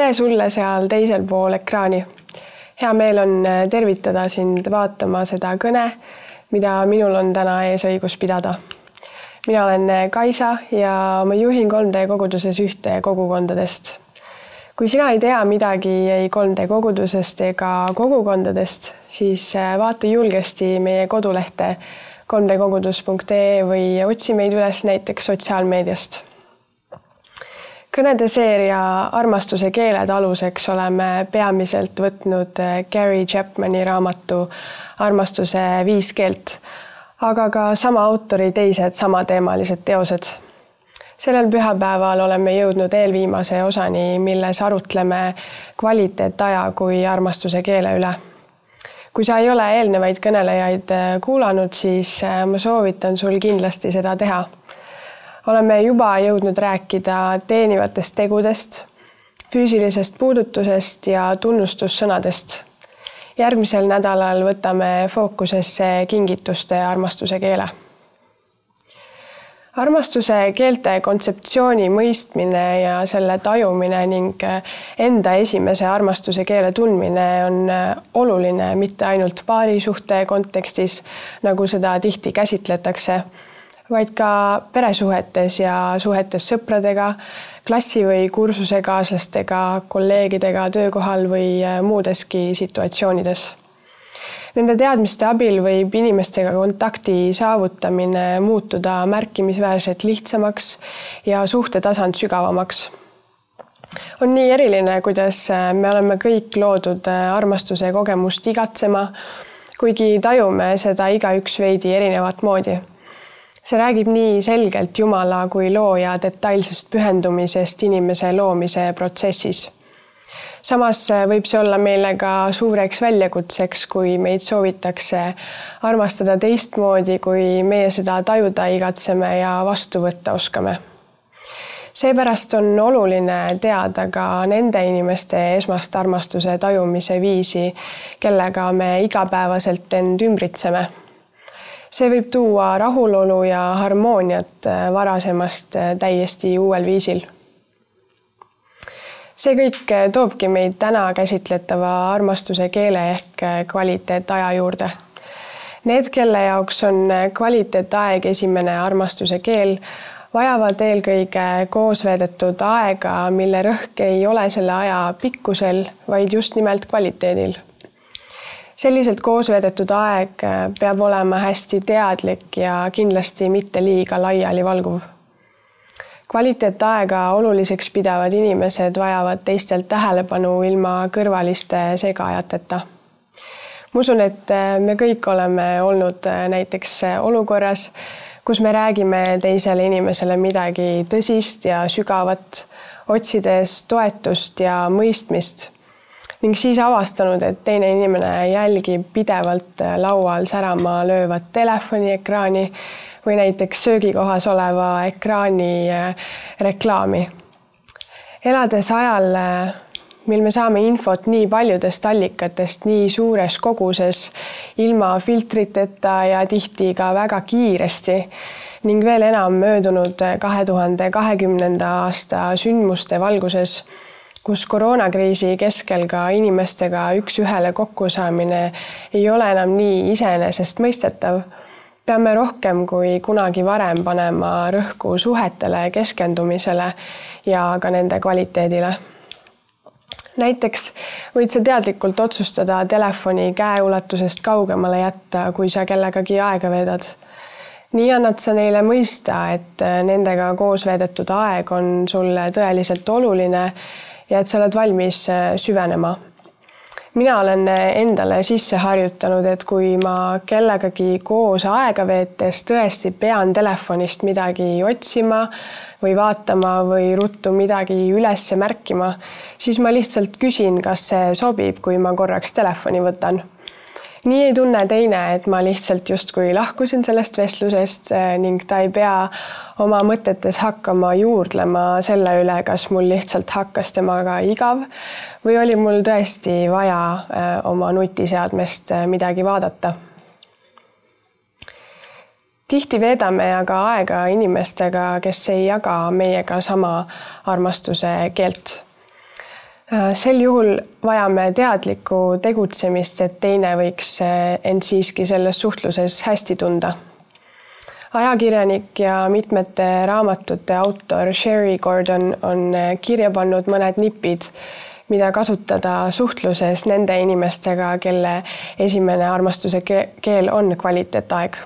tere sulle seal teisel pool ekraani. hea meel on äh, tervitada sind vaatama seda kõne, mida minul on täna ees õigus pidada. mina olen äh, Kaisa ja ma juhin 3D koguduses ühte kogukondadest. kui sina ei tea midagi ei 3D kogudusest ega kogukondadest, siis äh, vaata julgesti meie kodulehte 3dkogudus.ee või otsi meid üles näiteks sotsiaalmeediast kõnede seeria Armastuse keeled aluseks oleme peamiselt võtnud eh, Gary Chapmani raamatu Armastuse viis keelt, aga ka sama autori teised samateemalised teosed. sellel pühapäeval oleme jõudnud eelviimase osani, milles arutleme kvaliteetaja kui armastuse keele üle. kui sa ei ole eelnevaid kõnelejaid eh, kuulanud, siis eh, ma soovitan sul kindlasti seda teha oleme juba jõudnud rääkida teenivatest tegudest, füüsilisest puudutusest ja tunnustussõnadest. järgmisel nädalal võtame fookusesse kingituste ja armastuse keele. armastuse keelte kontseptsiooni mõistmine ja selle tajumine ning enda esimese armastuse keele tundmine on oluline mitte ainult paarisuhte kontekstis, nagu seda tihti käsitletakse vaid ka peresuhetes ja suhetes sõpradega, klassi või kursusekaaslastega, kolleegidega töökohal või äh, muudeski situatsioonides. Nende teadmiste abil võib inimestega kontakti saavutamine muutuda märkimisväärselt lihtsamaks ja suhtetasand sügavamaks on nii eriline, kuidas äh, me oleme kõik loodud äh, armastuse kogemust igatsema, kuigi tajume seda igaüks veidi erinevat moodi see räägib nii selgelt Jumala kui looja detailsest pühendumisest inimese loomise protsessis. samas võib see olla meile ka suureks väljakutseks, kui meid soovitakse armastada teistmoodi, kui meie seda tajuda igatseme ja vastu võtta oskame seepärast on oluline teada ka nende inimeste esmast armastuse tajumise viisi, kellega me igapäevaselt end ümbritseme see võib tuua rahulolu ja harmooniat äh, varasemast äh, täiesti uuel viisil. see kõik äh, toobki meid täna käsitletava armastuse keele ehk kvaliteetaja juurde. Need, kelle jaoks on kvaliteetaeg esimene armastuse keel, vajavad eelkõige koos veedetud aega, mille rõhk ei ole selle aja pikkusel, vaid just nimelt kvaliteedil selliselt koos veedetud aeg äh, peab olema hästi teadlik ja kindlasti mitte liiga laialivalguv. kvaliteetaega oluliseks pidavad inimesed vajavad teistelt tähelepanu ilma kõrvaliste segajateta. ma usun, et äh, me kõik oleme olnud äh, näiteks olukorras, kus me räägime teisele inimesele midagi tõsist ja sügavat, otsides toetust ja mõistmist ning siis avastanud, et teine inimene jälgib pidevalt laual särama löövat telefoniekraani või näiteks söögikohas oleva ekraani äh, reklaami. elades ajal, äh, mil me saame infot nii paljudest allikatest nii suures koguses, ilma filtriteta ja tihti ka väga kiiresti ning veel enam möödunud kahe tuhande kahekümnenda aasta sündmuste valguses kus koroonakriisi keskel ka inimestega üks-ühele kokkusaamine ei ole enam nii iseenesestmõistetav, peame rohkem kui kunagi varem panema rõhku suhetele keskendumisele ja ka nende kvaliteedile. näiteks võid sa teadlikult otsustada telefoni käeulatusest kaugemale jätta, kui sa kellegagi aega veedad nii annad sa neile mõista, et nendega koos veedetud aeg on sulle tõeliselt oluline ja et sa oled valmis äh, süvenema. mina olen äh, endale sisse harjutanud, et kui ma kellegagi koos aega veetes tõesti pean telefonist midagi otsima või vaatama või ruttu midagi üles märkima, siis ma lihtsalt küsin, kas see sobib, kui ma korraks telefoni võtan nii ei tunne teine, et ma lihtsalt justkui lahkusin sellest vestlusest ning ta ei pea oma mõtetes hakkama juurdlema selle üle, kas mul lihtsalt hakkas temaga igav või oli mul tõesti vaja eh, oma nutiseadmest eh, midagi vaadata. tihti veedame aga aega inimestega, kes ei jaga meiega sama armastuse keelt Äh, sel juhul vajame teadlikku tegutsemist, et teine võiks äh, end siiski selles suhtluses hästi tunda. ajakirjanik ja mitmete raamatute autor Sherry Gordon on äh, kirja pannud mõned nipid, mida kasutada suhtluses nende inimestega, kelle esimene armastuse keel on kvaliteetaeg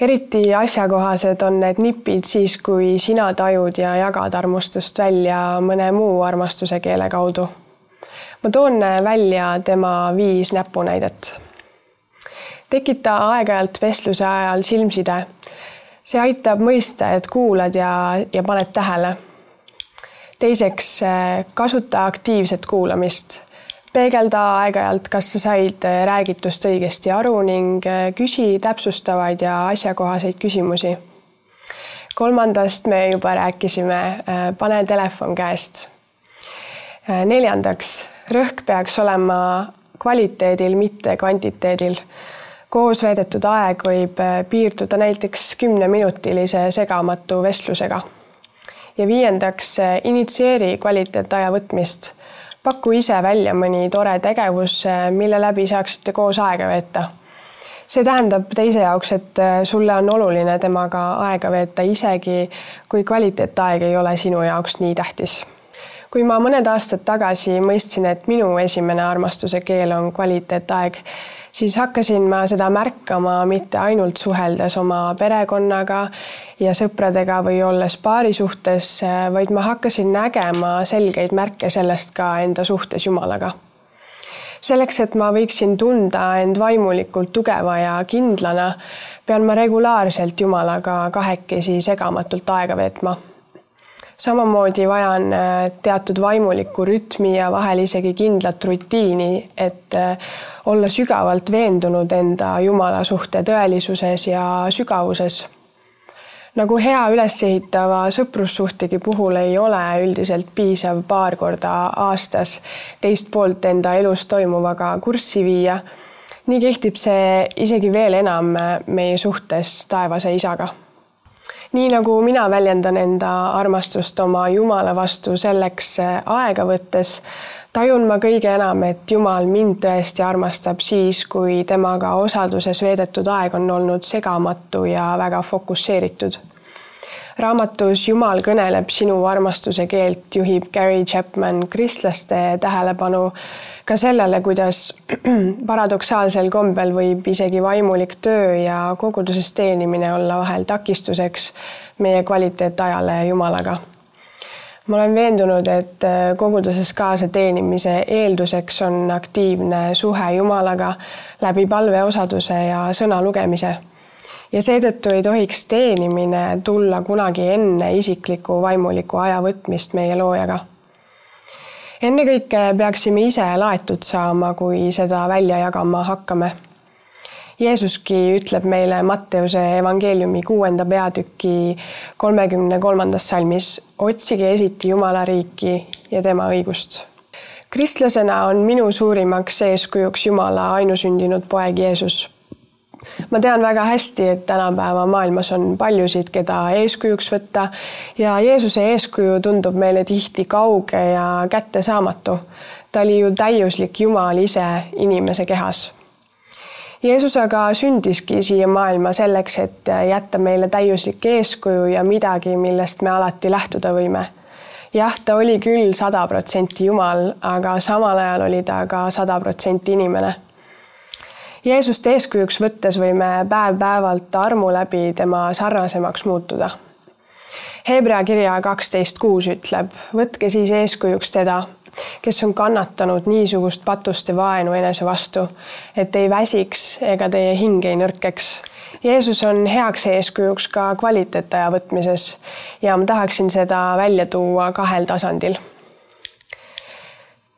eriti asjakohased on need nipid siis, kui sina tajud ja jagad armastust välja mõne muu armastuse keele kaudu. ma toon välja tema viis näpunäidet. tekita aeg-ajalt vestluse ajal silmside. see aitab mõista, et kuulad ja, ja paned tähele. teiseks, kasuta aktiivset kuulamist peegelda aeg-ajalt, kas sa said äh, räägitust õigesti aru ning äh, küsi täpsustavaid ja asjakohaseid küsimusi. kolmandast me juba rääkisime, äh, pane telefon käest. neljandaks, rõhk peaks olema kvaliteedil, mitte kvantiteedil. koos veedetud aeg võib piirduda näiteks kümneminutilise segamatu vestlusega. ja viiendaks, initsieeri kvaliteetaja võtmist paku ise välja mõni tore tegevus, mille läbi saaksite koos aega veeta. see tähendab teise jaoks, et äh, sulle on oluline temaga aega veeta, isegi kui kvaliteetaeg ei ole sinu jaoks nii tähtis kui ma mõned aastad tagasi mõistsin, et minu esimene armastuse keel on kvaliteetaeg, siis hakkasin ma seda märkama mitte ainult suheldes oma perekonnaga ja sõpradega või olles paari suhtes, vaid ma hakkasin nägema selgeid märke sellest ka enda suhtes Jumalaga. selleks, et ma võiksin tunda end vaimulikult tugeva ja kindlana, pean ma regulaarselt Jumalaga kahekesi segamatult aega veetma samamoodi vajan äh, teatud vaimulikku rütmi ja vahel isegi kindlat rutiini, et äh, olla sügavalt veendunud enda Jumala suhte tõelisuses ja sügavuses. nagu hea ülesehitava sõprussuhtegi puhul ei ole üldiselt piisav paar korda aastas teist poolt enda elus toimuvaga kurssi viia, nii kehtib see isegi veel enam meie suhtes taevase isaga nii nagu mina väljendan enda armastust oma Jumala vastu selleks äh, aega võttes, tajun ma kõige enam, et Jumal mind tõesti armastab siis, kui temaga osaduses veedetud aeg on olnud segamatu ja väga fokusseeritud raamatus Jumal kõneleb sinu armastuse keelt, juhib Gary Chapman kristlaste tähelepanu ka sellele, kuidas paradoksaalsel kombel võib isegi vaimulik töö ja koguduses teenimine olla vahel takistuseks meie kvaliteetajale Jumalaga. Ma olen veendunud, et koguduses kaasateenimise eelduseks on aktiivne suhe Jumalaga läbi palveosaduse ja sõna lugemise ja seetõttu ei tohiks teenimine tulla kunagi enne isikliku vaimuliku aja võtmist meie loojaga. ennekõike peaksime ise laetud saama, kui seda välja jagama hakkame. Jeesuski ütleb meile Matteuse evangeeliumi kuuenda peatüki kolmekümne kolmandas salmis, otsige esiti Jumala riiki ja tema õigust kristlasena on minu suurimaks eeskujuks Jumala ainusündinud poeg Jeesus ma tean väga hästi, et tänapäeva maailmas on paljusid, keda eeskujuks võtta ja Jeesuse eeskuju tundub meile tihti kauge ja kättesaamatu. ta oli ju täiuslik Jumal ise inimese kehas. Jeesus aga sündiski siia maailma selleks, et jätta meile täiuslik eeskuju ja midagi, millest me alati lähtuda võime jah, ta oli küll sada protsenti Jumal, aga samal ajal oli ta ka sada protsenti inimene Jeesust eeskujuks võttes võime päev-päevalt armu läbi tema sarnasemaks muutuda. Hebra kirja kaksteist kuus ütleb, võtke siis eeskujuks teda, kes on kannatanud niisugust patust ja vaenu enese vastu, et ei väsiks ega teie hing ei nõrkeks. Jeesus on heaks eeskujuks ka kvaliteetaja võtmises ja ma tahaksin seda välja tuua kahel tasandil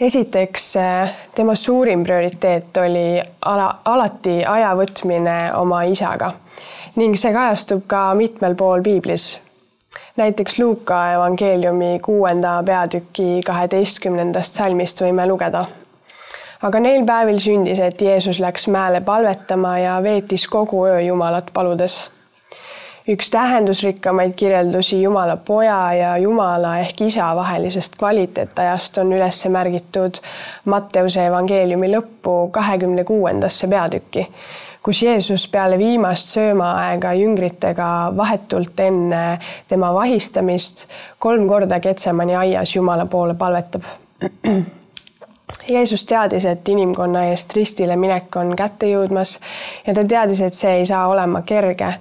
esiteks, äh, tema suurim prioriteet oli ala, alati aja võtmine oma isaga ning see kajastub ka mitmel pool piiblis. näiteks Luuka evangeeliumi kuuenda peatüki kaheteistkümnendast salmist võime lugeda. aga neil päevil sündis, et Jeesus läks mäele palvetama ja veetis kogu öö Jumalat paludes üks tähendusrikkamaid kirjeldusi Jumala poja ja Jumala ehk isa vahelisest kvaliteetajast on üles märgitud Matteuse evangeeliumi lõppu kahekümne kuuendasse peatükki, kus Jeesus peale viimast söömaaega jüngritega vahetult enne tema vahistamist kolm korda Getsemani aias Jumala poole palvetab. Jeesus teadis, et inimkonna eest ristile minek on kätte jõudmas ja ta teadis, et see ei saa olema kerge,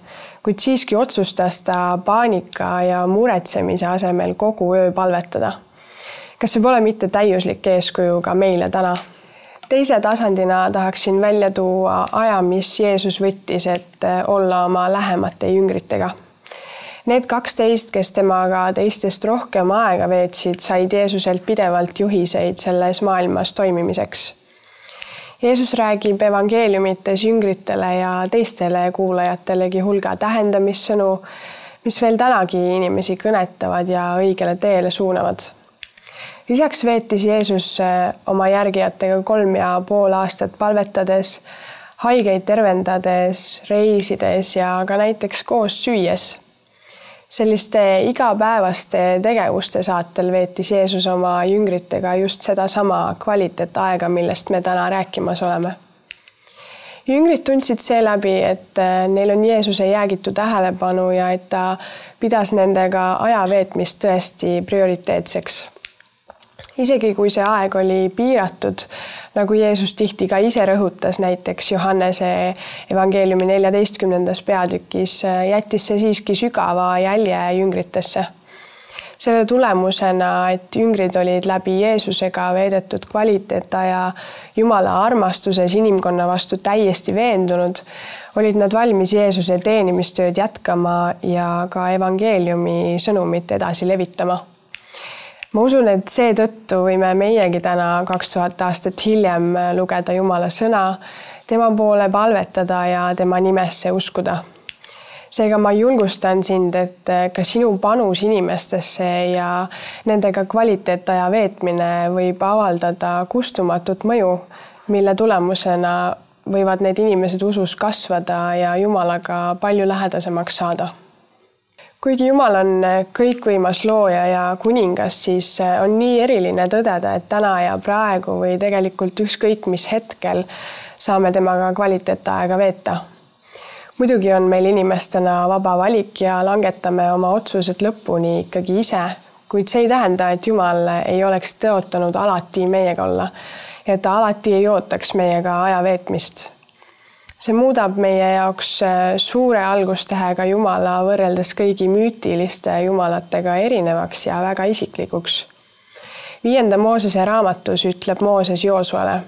kuid siiski otsustas ta paanika ja muretsemise asemel kogu öö palvetada. kas see pole mitte täiuslik eeskuju ka meile täna? teise tasandina tahaksin välja tuua aja, mis Jeesus võttis, et olla oma lähemate jüngritega Need kaksteist, kes temaga teistest rohkem aega veetsid, said Jeesuselt pidevalt juhiseid selles maailmas toimimiseks. Jeesus räägib evangeeliumites jüngritele ja teistele kuulajatelegi hulga tähendamissõnu, mis veel tänagi inimesi kõnetavad ja õigele teele suunavad. lisaks veetis Jeesus oma järgijatega kolm ja pool aastat palvetades, haigeid tervendades, reisides ja ka näiteks koos süües selliste igapäevaste tegevuste saatel veetis Jeesus oma jüngritega just sedasama kvaliteetaega, millest me täna rääkimas oleme. jüngrid tundsid seeläbi, et äh, neil on Jeesuse jäägitu tähelepanu ja et ta pidas nendega aja veetmist tõesti prioriteetseks isegi kui see aeg oli piiratud, nagu Jeesus tihti ka ise rõhutas, näiteks Johannese evangeeliumi neljateistkümnendas peatükis, jättis see siiski sügava jälje jüngritesse. selle tulemusena, et jüngrid olid läbi Jeesusega veedetud kvaliteetaja Jumala armastuses inimkonna vastu täiesti veendunud, olid nad valmis Jeesuse teenimistööd jätkama ja ka evangeeliumi sõnumit edasi levitama ma usun, et seetõttu võime meiegi täna kaks tuhat aastat hiljem lugeda Jumala sõna, tema poole palvetada ja tema nimesse uskuda. seega ma julgustan sind, et ka sinu panus inimestesse ja nendega kvaliteetaja veetmine võib avaldada kustumatut mõju, mille tulemusena võivad need inimesed usus kasvada ja Jumalaga palju lähedasemaks saada kuigi Jumal on äh, kõikvõimas looja ja kuningas, siis äh, on nii eriline tõdeda, et täna ja praegu või tegelikult ükskõik mis hetkel saame temaga kvaliteetaega veeta. muidugi on meil inimestena vaba valik ja langetame oma otsused lõpuni ikkagi ise, kuid see ei tähenda, et Jumal ei oleks tõotanud alati meiega olla ja et ta alati ei ootaks meiega aja veetmist see muudab meie jaoks äh, suure algustähega Jumala võrreldes kõigi müütiliste jumalatega erinevaks ja väga isiklikuks. viienda Moosese raamatus ütleb Mooses Joosuale.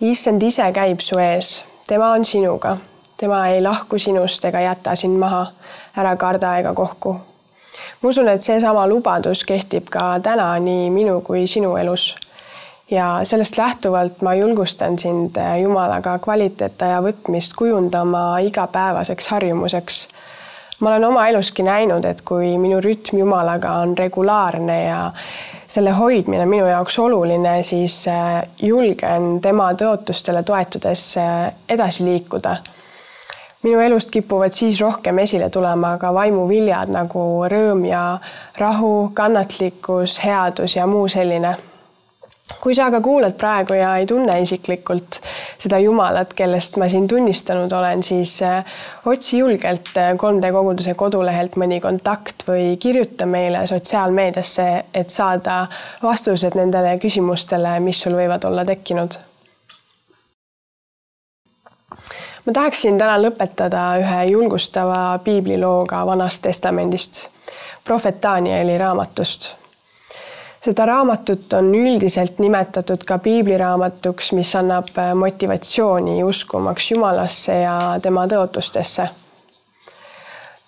issand ise käib su ees, tema on sinuga, tema ei lahku sinust ega jäta sind maha, ära karda ega kohku. ma usun, et seesama lubadus kehtib ka täna nii minu kui sinu elus ja sellest lähtuvalt ma julgustan sind äh, Jumalaga kvaliteetaja võtmist kujundama igapäevaseks harjumuseks. ma olen oma eluski näinud, et kui minu rütm Jumalaga on regulaarne ja selle hoidmine minu jaoks oluline, siis äh, julgen tema tõotustele toetudes äh, edasi liikuda minu elust kipuvad siis rohkem esile tulema ka vaimuviljad nagu rõõm ja rahu, kannatlikkus, headus ja muu selline kui sa aga kuulad praegu ja ei tunne isiklikult seda Jumalat, kellest ma siin tunnistanud olen, siis äh, otsi julgelt 3D äh, koguduse kodulehelt mõni kontakt või kirjuta meile sotsiaalmeediasse, et saada vastused nendele küsimustele, mis sul võivad olla tekkinud. ma tahaksin täna lõpetada ühe julgustava piiblilooga Vanast Testamendist, prohvet Danieli raamatust seda raamatut on üldiselt nimetatud ka piibliraamatuks, mis annab äh, motivatsiooni uskumaks Jumalasse ja tema tõotustesse.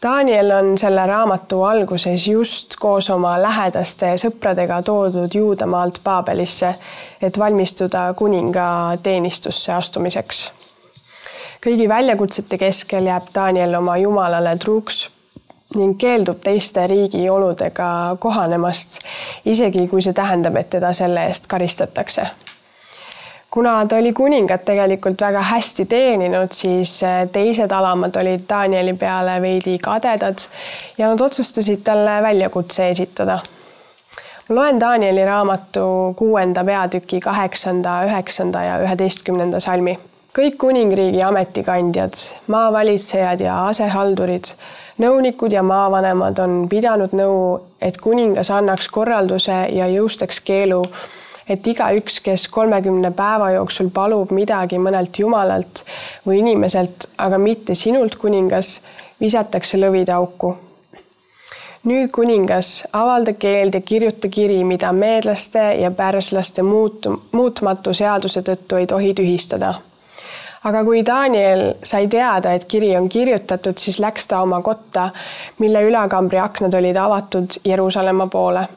Daniel on selle raamatu alguses just koos oma lähedaste sõpradega toodud Juudamaalt Paabelisse, et valmistuda kuninga teenistusse astumiseks. kõigi väljakutsete keskel jääb Daniel oma Jumalale truuks ning keeldub teiste riigi oludega kohanemast, isegi kui see tähendab, et teda selle eest karistatakse. kuna ta oli kuningat tegelikult väga hästi teeninud, siis eh, teised alamad olid Danieli peale veidi kadedad ja nad otsustasid talle väljakutse esitada. ma loen Danieli raamatu kuuenda peatüki kaheksanda, üheksanda ja üheteistkümnenda salmi. kõik kuningriigi ametikandjad, maavalitsejad ja asehaldurid, nõunikud ja maavanemad on pidanud nõu, et kuningas annaks korralduse ja jõustaks keelu et igaüks, kes kolmekümne päeva jooksul palub midagi mõnelt jumalalt või inimeselt, aga mitte sinult, kuningas, visatakse lõvide auku. nüüd, kuningas, avalda keeld ja kirjuta kiri, mida meedlaste ja pärslaste muutu, muutmatu seaduse tõttu ei tohi tühistada aga kui Daniel sai teada, et kiri on kirjutatud, siis läks ta oma kotta, mille ülakambri aknad olid avatud Jeruusalemma poole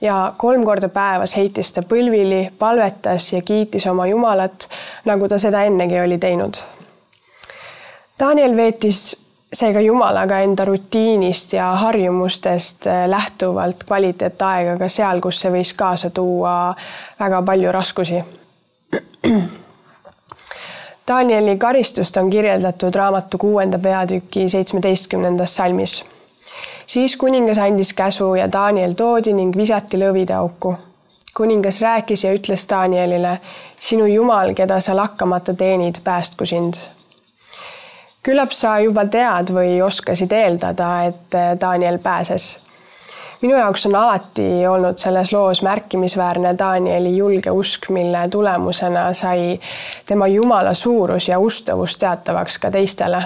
ja kolm korda päevas heitis ta põlvili, palvetas ja kiitis oma Jumalat, nagu ta seda ennegi oli teinud. Daniel veetis seega Jumalaga enda rutiinist ja harjumustest lähtuvalt kvaliteetaega ka seal, kus see võis kaasa tuua väga palju raskusi. Danieli karistust on kirjeldatud raamatu kuuenda peatüki seitsmeteistkümnendas salmis siis kuningas andis käsu ja Daniel toodi ning visati lõvide auku. kuningas rääkis ja ütles Danielile, sinu jumal, keda sa lakkamata teenid, päästku sind. küllap sa juba tead või oskasid eeldada, et Daniel pääses minu jaoks on alati olnud selles loos märkimisväärne Danieli julge usk, mille tulemusena sai tema Jumala suurus ja ustavus teatavaks ka teistele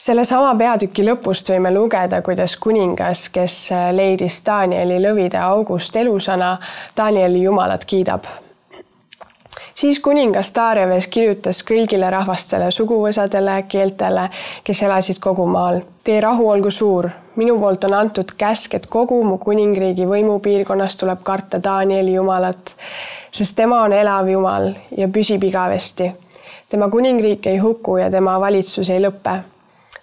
sellesama peatüki lõpust võime lugeda, kuidas kuningas, kes leidis Danieli lõvide august elusana, Danieli jumalat kiidab. Siis kuningas Darjaves kirjutas kõigile rahvastele, suguvõsadele, keeltele, kes elasid kogu maal. Teie rahu olgu suur, minu poolt on antud käsk, et kogu mu kuningriigi võimupiirkonnas tuleb karta Danieli jumalat, sest tema on elav jumal ja püsib igavesti. tema kuningriik ei huku ja tema valitsus ei lõpe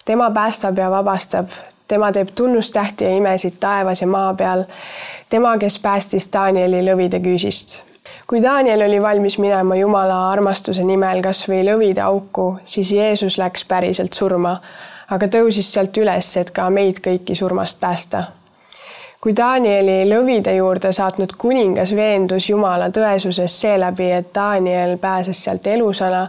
tema päästab ja vabastab, tema teeb tunnustähti ja imesid taevas ja maa peal. tema, kes päästis Danieli lõvide küüsist. Kui Daniel oli valmis minema Jumala armastuse nimel kas või lõvide auku, siis Jeesus läks päriselt surma, aga tõusis sealt üles, et ka meid kõiki surmast päästa kui Danieli lõvide juurde saatnud kuningas veendus Jumala tõesuses seeläbi, et Daniel pääses sealt elusana,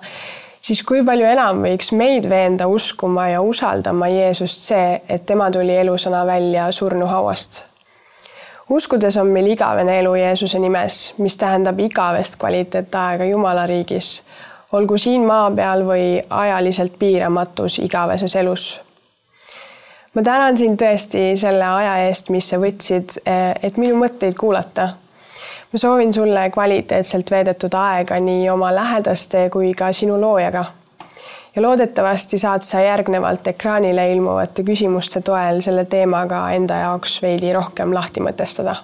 siis kui palju enam võiks meid veenda uskuma ja usaldama Jeesust see, et tema tuli elusana välja surnuhauast. Uskudes on meil igavene elu Jeesuse nimes, mis tähendab igavest kvaliteetaega Jumala riigis, olgu siin maa peal või ajaliselt piiramatus igaveses elus. ma tänan sind tõesti selle aja eest, mis sa võtsid, et minu mõtteid kuulata ma soovin sulle kvaliteetselt veedetud aega nii oma lähedaste kui ka sinu loojaga. Ja loodetavasti saad sa järgnevalt ekraanile ilmuvate küsimuste toel selle teemaga enda jaoks veidi rohkem lahti mõtestada